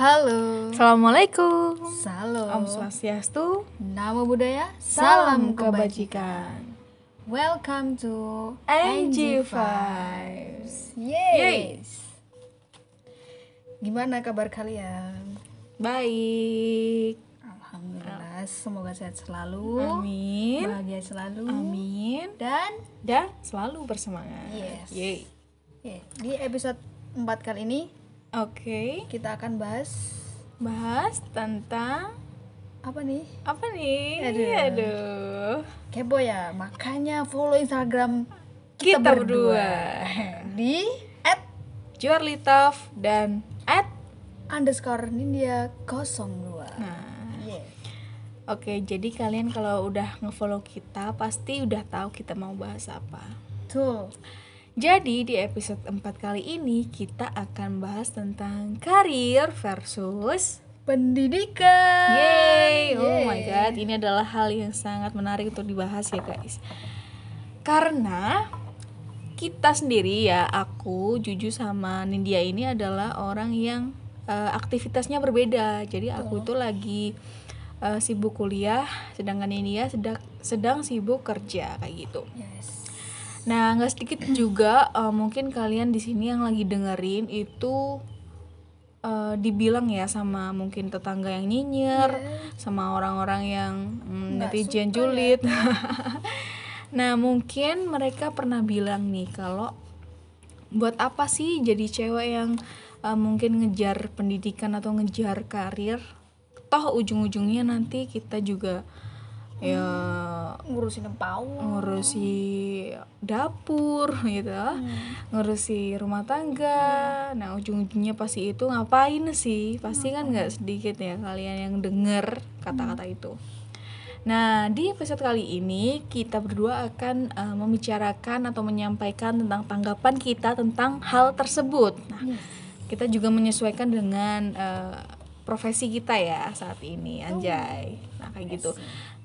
Halo. Assalamualaikum. Salam. Om Swastiastu. Nama budaya. Salam kebajikan. Welcome to NG Vibes. Yes. Gimana kabar kalian? Baik. Alhamdulillah. Semoga sehat selalu. Amin. Bahagia selalu. Amin. Dan Dan selalu bersemangat. Yes. Yeay. ya, di episode 4 kali ini Oke. kita akan bahas Bahas tentang apa nih? apa nih? Aduh. Aduh. Kepo ya. Makanya follow Instagram Kita, berdua. di at Juarlitov dan at underscore Nindya 02 Nah, Yeah. oke, jadi kalian kalau udah ngefollow kita pasti udah tahu kita mau bahas apa. Betul. Jadi di episode 4 kali ini kita akan bahas tentang karir versus Pendidikan. Yeay, oh Yeay. my god, ini adalah hal yang sangat menarik untuk dibahas ya guys. Karena kita sendiri ya, aku Juju sama Nindya ini adalah orang yang eh, aktivitasnya berbeda. Jadi aku itu lagi eh, sibuk kuliah, sedangkan Nindya sedang sedang sibuk kerja kayak gitu. Yes. Nah, nggak sedikit juga eh, mungkin kalian di sini yang lagi dengerin itu eh, dibilang ya sama mungkin tetangga yang nyinyir, sama orang-orang yang mm, netizen suka julid. nah, mungkin mereka pernah bilang nih kalau buat apa sih jadi cewek yang eh, mungkin ngejar pendidikan atau ngejar karir? Toh ujung-ujungnya nanti kita juga ya Ngurusin empau. ngurusi dapur gitu. Ngurusi rumah tangga. Nah ujung-ujungnya pasti itu ngapain sih? Pasti kan nggak sedikit ya kalian yang denger kata-kata itu. Nah di episode kali ini kita berdua akan eh, membicarakan atau menyampaikan tentang tanggapan kita tentang hal tersebut. Nah kita juga menyesuaikan dengan eh, profesi kita ya saat ini anjay. Nah kayak gitu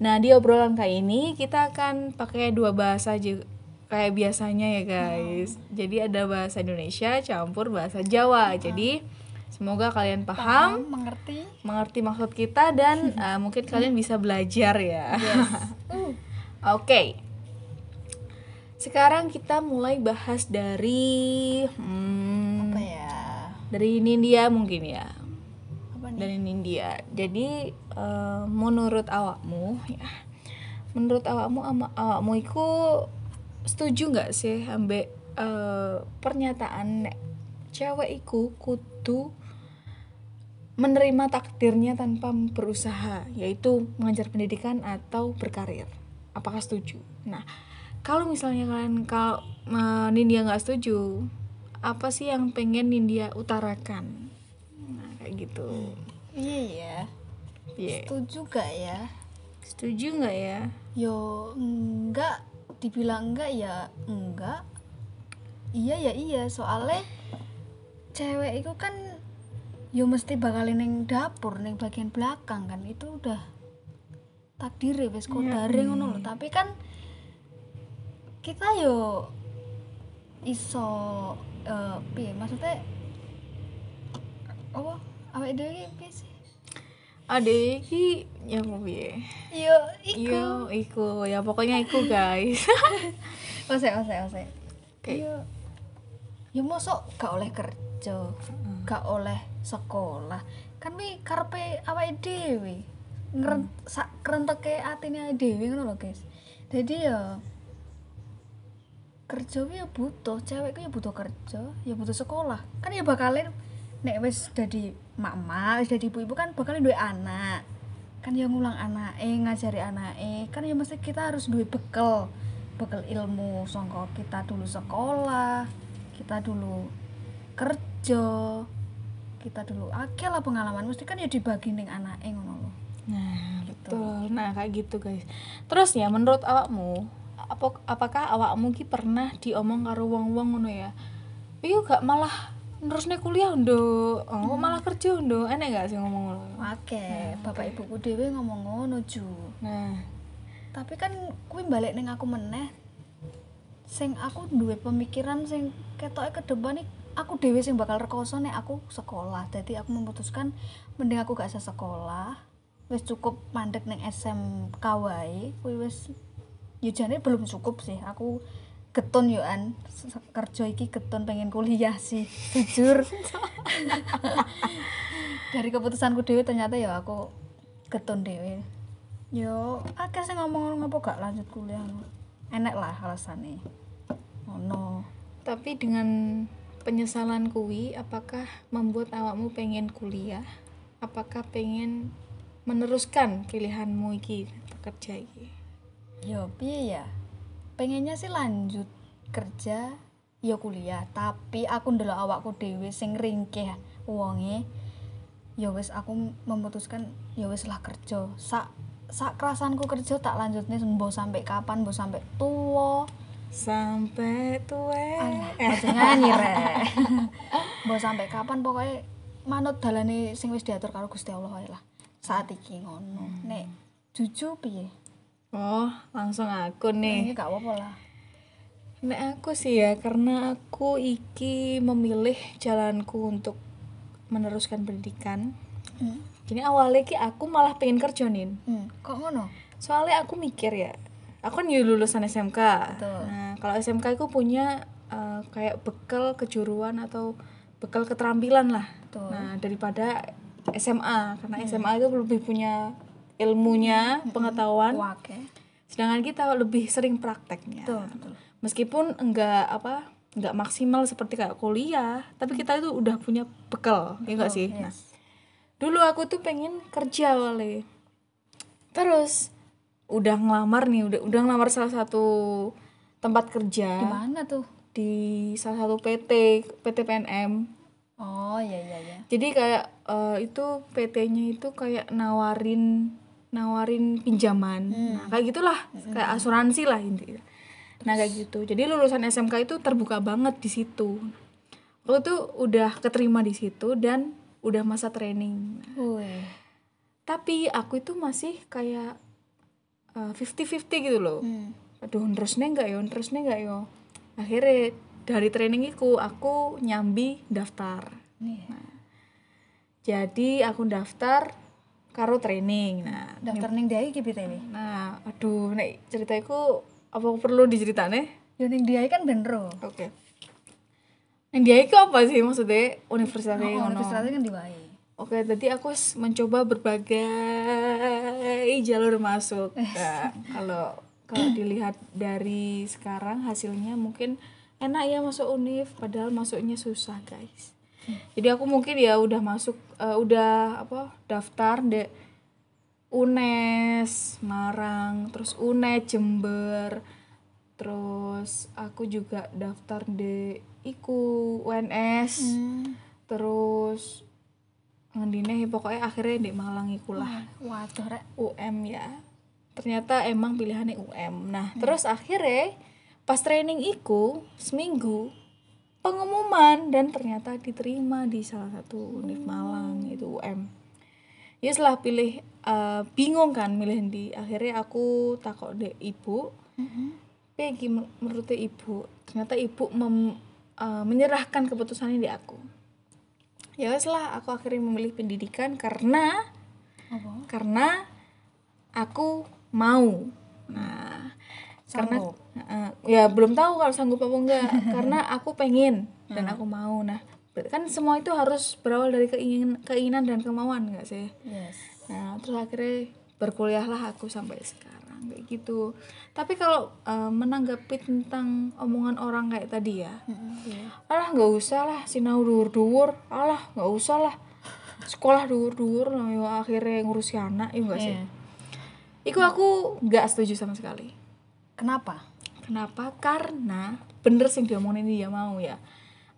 nah di obrolan kali ini kita akan pakai dua bahasa juga kayak biasanya ya guys jadi ada bahasa Indonesia campur bahasa Jawa jadi semoga kalian paham mengerti. mengerti maksud kita dan eh, mungkin kalian bisa belajar ya Uh, Oke. Sekarang kita mulai bahas dari hmm, apa ya? dari Nindya mungkin ya. Apa nih? Nindya. Jadi eh, menurut awakmu ya. Menurut awakmu ama awakmu iku setuju nggak sih ambek eh, pernyataan nek cewek iku kudu menerima takdirnya tanpa berusaha, yaitu mengejar pendidikan atau berkarir. Apakah setuju? Nah, kalau misalnya kalian kalau eh, Nindya nggak setuju, apa sih yang pengen Nindya utarakan? Gitu. Iya ya. Iya. Setuju gak ya? Setuju nggak ya? Yo enggak dibilang enggak ya enggak. Iya ya iya soalnya cewek itu kan yo mesti bakal neng dapur neng bagian belakang kan itu udah takdir wis kodare ngono lho tapi kan kita yo iso eh piye maksudnya apa awake dhewe iki piye sih Ade iki ya apa piye? yo iku Iya, iku ya pokoknya iku guys. Ose, ose, ose. Oke. Iya. Ya mosok gak oleh kerja, gak oleh sekolah. Kan wi karepe awake dhewe. Ngren sak krenteke atine dhewe ngono lho, guys. Jadi ya kerja ya butuh, cewek ya butuh kerja, ya butuh sekolah. Kan ya bakalin nek wis dadi mak-mak, wis dadi ibu-ibu kan bakalin duwe anak. Kan ya ngulang anake, ngajari anake. Kan ya mesti kita harus duwe bekal bekal ilmu songko kita dulu sekolah kita dulu kerja kita dulu akeh lah pengalaman mesti kan ya dibagi ning anake ngono lho Nah, betul. Nah, kayak gitu, guys. Terus ya menurut awakmu, apa apakah awakmu ki pernah diomong karo wong-wong ngono ya? Iya gak malah terusnya kuliah ndo, oh, malah kerja ndo, enak gak sih ngomong ngono? akeh. Bapak ibuku dhewe ngomong ngono ju. Nah, tapi kan kuwi balik ning aku meneh. Sing aku duwe pemikiran sing ketoke ke depan iki aku dewe sing bakal rekoso nek aku sekolah. Jadi aku memutuskan mending aku gak usah sekolah. Wis cukup mandek neng SMK wae. Kuwi wis ya jane belum cukup sih. Aku keton yo an. Kerja iki keton pengen kuliah sih jujur. Dari keputusanku dewe ternyata ya aku keton dewe yo akeh sing ngomong ngopo gak lanjut kuliah. Enek lah alasannya ngono. Tapi dengan penyesalan kuwi apakah membuat awakmu pengen kuliah? Apakah pengen meneruskan pilihanmu iki kerja iki? yo piye ya pengennya sih lanjut kerja ya kuliah. Tapi aku ndelok awakku dhewe sing ringkeh wonge ya wis aku memutuskan ya wis lah kerja. Sak sak kerasanku kerja tak lanjutnya mbok sampai kapan? Mbok sampai tua Sampai tua. Alah, aja nyanyi rek. Mbok sampai kapan? Pokoknya manut dalane sing wis diatur karo Gusti Allah lah. Saat iki ngono. Nek juju piye Oh, langsung aku nih. ini gak apa-apa lah Nek aku sih ya, karena aku iki memilih jalanku untuk meneruskan pendidikan. hmm. Jadi awalnya ki aku malah pengen kerja nih. Hmm. kok ngono Soalnya aku mikir ya, aku kan ya lulusan SMK. Betul. Nah, kalau SMK aku punya eh, kayak bekal kejuruan atau bekal keterampilan lah. Betul. Nah, daripada SMA, karena SMA itu lebih punya ilmunya, pengetahuan. wake Sedangkan kita lebih sering prakteknya. betul betul Meskipun enggak apa, enggak maksimal seperti kayak kuliah, tapi kita itu udah punya bekal, ya enggak sih? Nah, yes. dulu aku tuh pengen kerja wale terus udah ngelamar nih udah udah ngelamar salah satu tempat di kerja mana tuh di salah satu PT PT PNM oh iya iya iya jadi kayak eh, itu PT-nya itu kayak nawarin nawarin pinjaman. Nah kayak gitulah kayak asuransi lah intinya nah kayak gitu. Jadi lulusan SMK itu terbuka banget di situ. Aku tuh udah keterima di situ dan udah masa training. Wih. tapi aku itu masih kayak fifty fifty gitu loh. Hmm. aduh terusnya enggak yo terusnya enggak yo akhirnya dari training itu aku nyambi daftar. Nih, jadi aku daftar karo training nah daftar ning dia iki BTW. nah aduh nek ceritaku apa perlu diceritane Yo ning dia kan bener. oke yang dia itu apa sih maksudnya universitas Oh, ngono? universitasnya kan di wae. Oke, tadi aku mencoba berbagai jalur masuk. Nah, kalau kalau dilihat dari sekarang hasilnya mungkin enak ya masuk univ, padahal masuknya susah guys. Jadi aku mungkin ya udah masuk, eh, udah apa daftar de UNES Marang, terus UNED Jember, terus aku juga daftar de iku UNS, Hmm. terus ngendine pokoknya akhirnya di Malang iku lah Waduh rek. UM ya ternyata emang pilihannya UM nah terus akhirnya pas training iku seminggu pengumuman dan ternyata diterima di salah satu univ Malang itu UM ya setelah pilih eh, bingung kan milih di akhirnya aku takut deh ibu. Heeh. Pegi menurut ibu ternyata ibu mem- eh, menyerahkan keputusannya di aku. Ya wes lah aku akhirnya memilih pendidikan karena Apa? karena aku mau. Nah karena Eh, ya belum tahu kalau sanggup apa enggak karena aku pengen dan aku mau nah kan semua itu harus berawal dari keinginan keinginan dan kemauan enggak sih Yes. Nah, terus akhirnya berkuliahlah aku sampai sekarang kayak gitu. Tapi kalau eh, menanggapi tentang omongan orang kayak tadi ya, Heeh. alah nggak usah lah sinau dhuwur-dhuwur, alah nggak usah lah sekolah dhuwur-dhuwur, nah, yo akhirnya ngurusi anak, ya enggak sih? Iya. Iku aku nggak setuju sama sekali. Kenapa? Kenapa? Karena bener sih diomongin dia mau ya.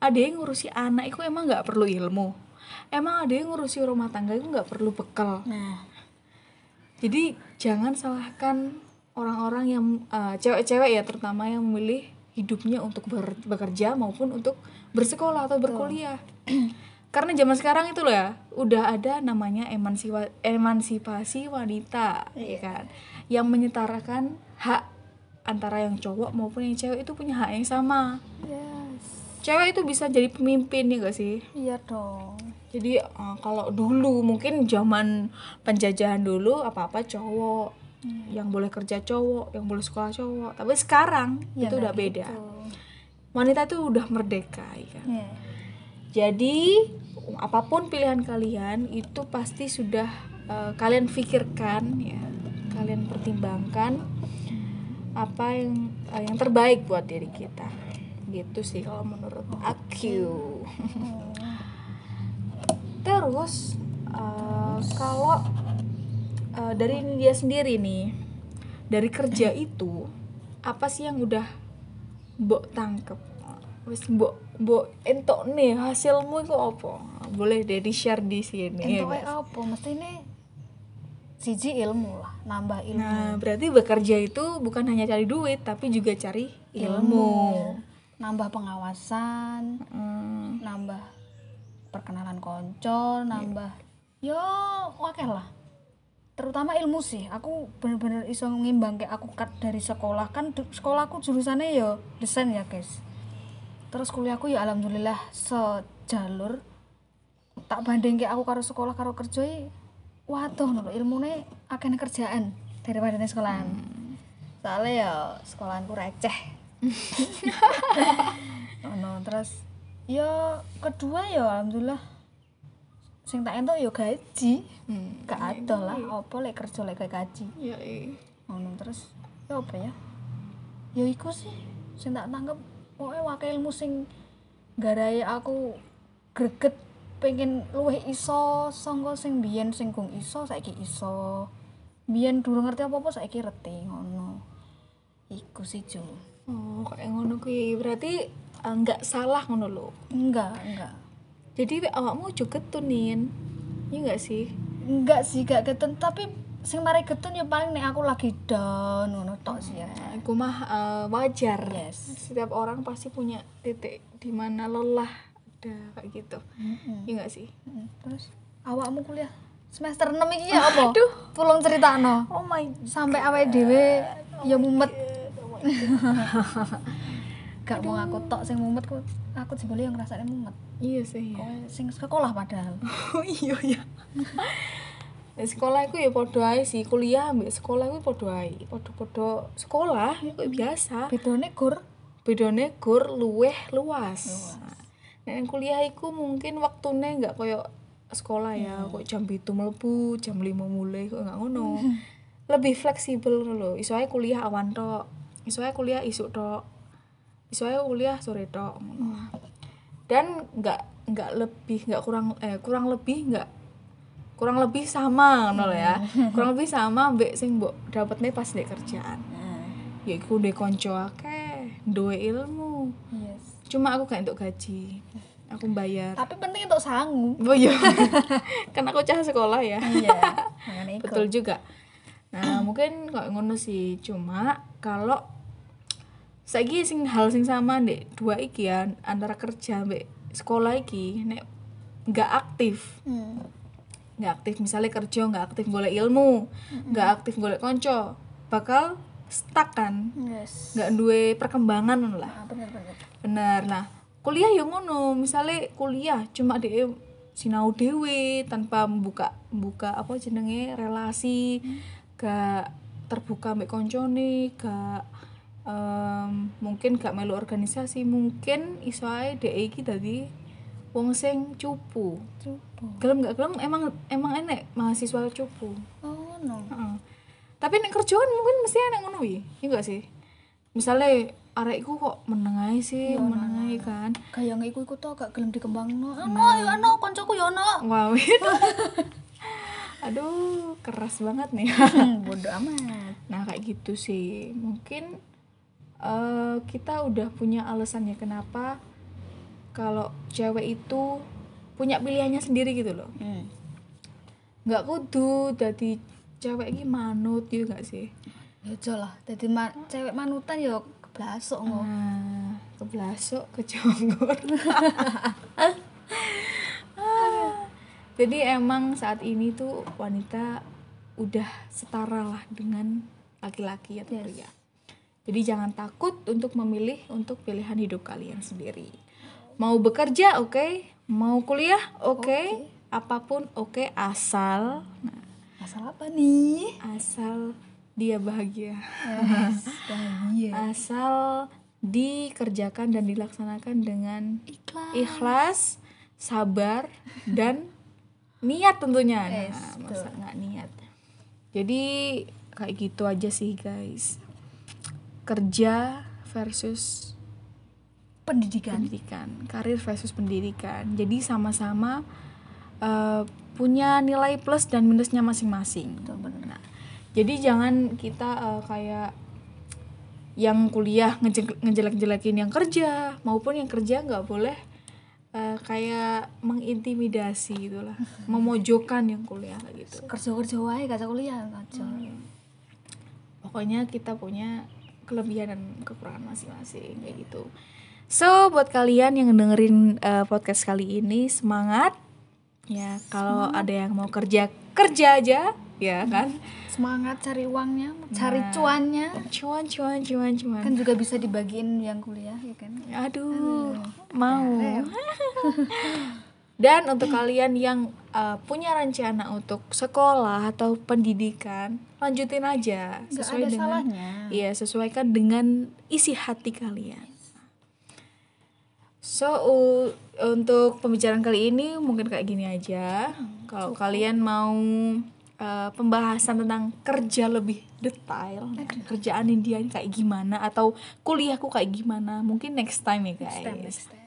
Ada yang ngurusi anak itu emang nggak perlu ilmu. Emang ada yang ngurusi rumah tangga itu nggak perlu bekal. Nah, Jadi jangan salahkan orang-orang yang eh, cewek-cewek ya terutama yang memilih hidupnya untuk ber- bekerja maupun untuk bersekolah atau berkuliah. Karena zaman sekarang itu loh ya, udah ada namanya emansipa- emansipasi wanita, ya kan, yang menyetarakan hak antara yang cowok maupun yang cewek itu punya hak yang sama. yes. cewek itu bisa jadi pemimpin ya gak sih? Iya dong. Jadi eh, kalau dulu mungkin zaman penjajahan dulu apa-apa cowok. Yang boleh kerja cowok yang boleh sekolah cowok. Tapi sekarang Ya, itu udah beda. gitu. wanita itu udah merdeka ya kan? Iya. jadi apa pun pilihan kalian itu pasti sudah eh, kalian pikirkan ya. Kalian pertimbangkan apa yang eh, yang terbaik buat diri kita. Gitu sih kalau menurut aku terus eh, kalau eh, dari dia sendiri nih dari kerja itu apa sih yang udah mbok tangkep? Wis mbok mbok entok nih hasilmu itu apa? Boleh deh di share di sini ya guys. apa? Mesti ini siji ilmu lah nambah ilmu. Nah berarti bekerja itu bukan hanya cari duit tapi juga cari ilmu, nambah pengawasan Hmm, nambah perkenalan konco nambah yo oke lah. Terutama ilmu sih aku bener-bener iso ngimbang kayak aku cut dari sekolah. Kan sekolahku jurusannya yo desain ya guys. Terus kuliahku ya alhamdulillah sejalur. Tak banding kayak aku karo sekolah karo kerja i, waduh nono ilmune akeh kerjaan daripada ning sekolahan. Soalnya ya sekolahanku receh. Ono terus ya kedua ya alhamdulillah sing tak entuk ya gaji. Hmm. gak ada lah apa lek kerja lek gaji? Ya iya. ngono terus ya apa ya? Ya iku sih sing tak tangkep pokoknya wakil ilmu sing garai aku greget pengen luwih iso sangka sing biyen sing gong iso saiki iso. Biyen durung ngerti apa-apa saiki ngerti ngono. Iku sih Jul oh kayak ngono kuwi. Berarti eh, nggak salah ngono lho. Enggak enggak. Jadi awakmu juga tunin iya nggak sih? Enggak sih gak getun. Tapi sing mari getun ya paling nek aku lagi down ngono tok sih ya. Aku mah eh, wajar. Yes. setiap orang pasti punya titik di mana lelah ada kayak gitu Mm-mm. iya nggak sih Mm, terus awakmu kuliah semester 6 iki ya apa? Aduh. Tolong critakno. oh my Sampai awake dhewe ya mumet. Gak mau aku tok sing mumet ku aku jebule yang ngrasake mumet. iya sih ya. Sing sekolah padahal. oh iya ya Di sekolah aku ya podo ae sih kuliah ambek sekolah aku podo ae podo-podo sekolah ya kayak biasa Bedone gur bedone gur luweh luas. Nah, yang kuliah iku mungkin waktune nggak koyo sekolah ya, kok jam itu mlebu, jam 5 mulai kok nggak ngono. Lebih fleksibel. Iso ae kuliah awan tok. Iso ae kuliah isuk tok. Iso ae kuliah sore tok. Dan nggak nggak lebih nggak kurang eh kurang lebih nggak kurang lebih sama ngono ya. kurang lebih sama mbek sing mbok dapetne pas ndek kerjaan. Ya iku ndek kanca akeh, duwe ilmu. Yes. Cuma aku gak untuk gaji. Aku bayar. Tapi penting untuk sangu. Oh iya. kan aku cah sekolah ya. Iya. Betul juga. Nah, mungkin kok ngono sih. Cuma kalau saiki sing hal sing sama ndek dua iki ya antara kerja mbek sekolah iki nek nggak aktif Hmm. nggak aktif misalnya kerja nggak aktif golek ilmu nggak aktif golek konco bakal stuck kan Yes. nggak duwe perkembangan lah Ah, bener bener. bener nah kuliah ya ngono misalnya kuliah cuma dia sinau dewe tanpa membuka buka apa jenenge relasi gak terbuka mbek koncone gak em, mungkin gak melu organisasi mungkin iso ae dhek iki dadi wong sing cupu Cupu. gelem gak gelem emang emang enek mahasiswa cupu Oh no. Heeh. Tapi nek kerjaan mungkin mesti enak ngono. Iya gak sih? Misalnya arekku kok menengahi sih, menengahi kan. Kayak nggak ikut ikut tuh gak gelem dikembangno. Ano ya ano koncoku ya ano. Wow. itu. Aduh, keras banget nih. Hmm, Bodoh amat. nah, kayak gitu sih. Mungkin eh, kita udah punya alasannya kenapa kalau cewek itu punya pilihannya sendiri gitu loh. Hmm. Nggak kudu jadi cewek ini manut gitu gak sih? Ya aja lah. Jadi ma cewek manutan ya keblasok ngono. Nah, keblasok kejonggur. Jadi emang saat ini tuh wanita udah setara lah dengan laki-laki atau Yes. pria. Jadi jangan takut untuk memilih untuk pilihan hidup kalian sendiri. Mau bekerja oke, mau kuliah oke, apa pun oke asal nah, Masalah apa nih? asal dia bahagia. Bahagia. Asal dikerjakan dan dilaksanakan dengan Ikhlas. ikhlas, sabar dan niat tentunya. Nah, Yes, masa nggak niat. Jadi kayak gitu aja sih guys. Kerja versus Pendidikan. pendidikan, karir versus pendidikan. Jadi sama-sama eh, punya nilai plus dan minusnya masing-masing. Nah, jadi jangan kita eh, kayak yang kuliah ngeje- ngejelek-jelekin yang kerja maupun yang kerja nggak boleh eh, kayak mengintimidasi gitulah, memojokkan yang kuliah gitu. Kerja-kerja wae gak kuliah aja. Pokoknya kita punya kelebihan dan kekurangan masing-masing kayak gitu. So buat kalian yang dengerin eh, podcast kali ini semangat ya kalau ada yang mau kerja kerja aja ya kan Semangat cari uangnya, cari Nah. cuannya. cuan cuan cuan cuan Kan juga bisa dibagiin yang kuliah ya kan. Aduh, mau. Dan untuk kalian yang uh, punya rencana untuk sekolah atau pendidikan, lanjutin aja Gak sesuai ada dengan salahnya. Iya, sesuaikan dengan isi hati kalian. So, u- untuk pembicaraan kali ini mungkin kayak gini aja. Kalau kalian mau uh, pembahasan tentang kerja lebih detail, kerjaan India ini kayak gimana atau kuliahku kayak gimana, mungkin next time ya guys. Next time, next time.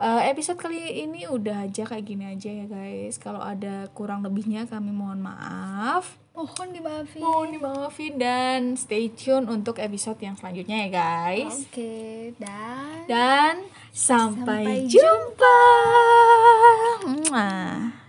Uh, episode kali ini udah aja kayak gini aja ya guys. Kalau ada kurang lebihnya kami mohon maaf. Mohon dimaafin. Mohon dimaafin dan stay tune untuk episode yang selanjutnya ya guys. Oke okay, dan dan sampai, sampai jumpa. jumpa.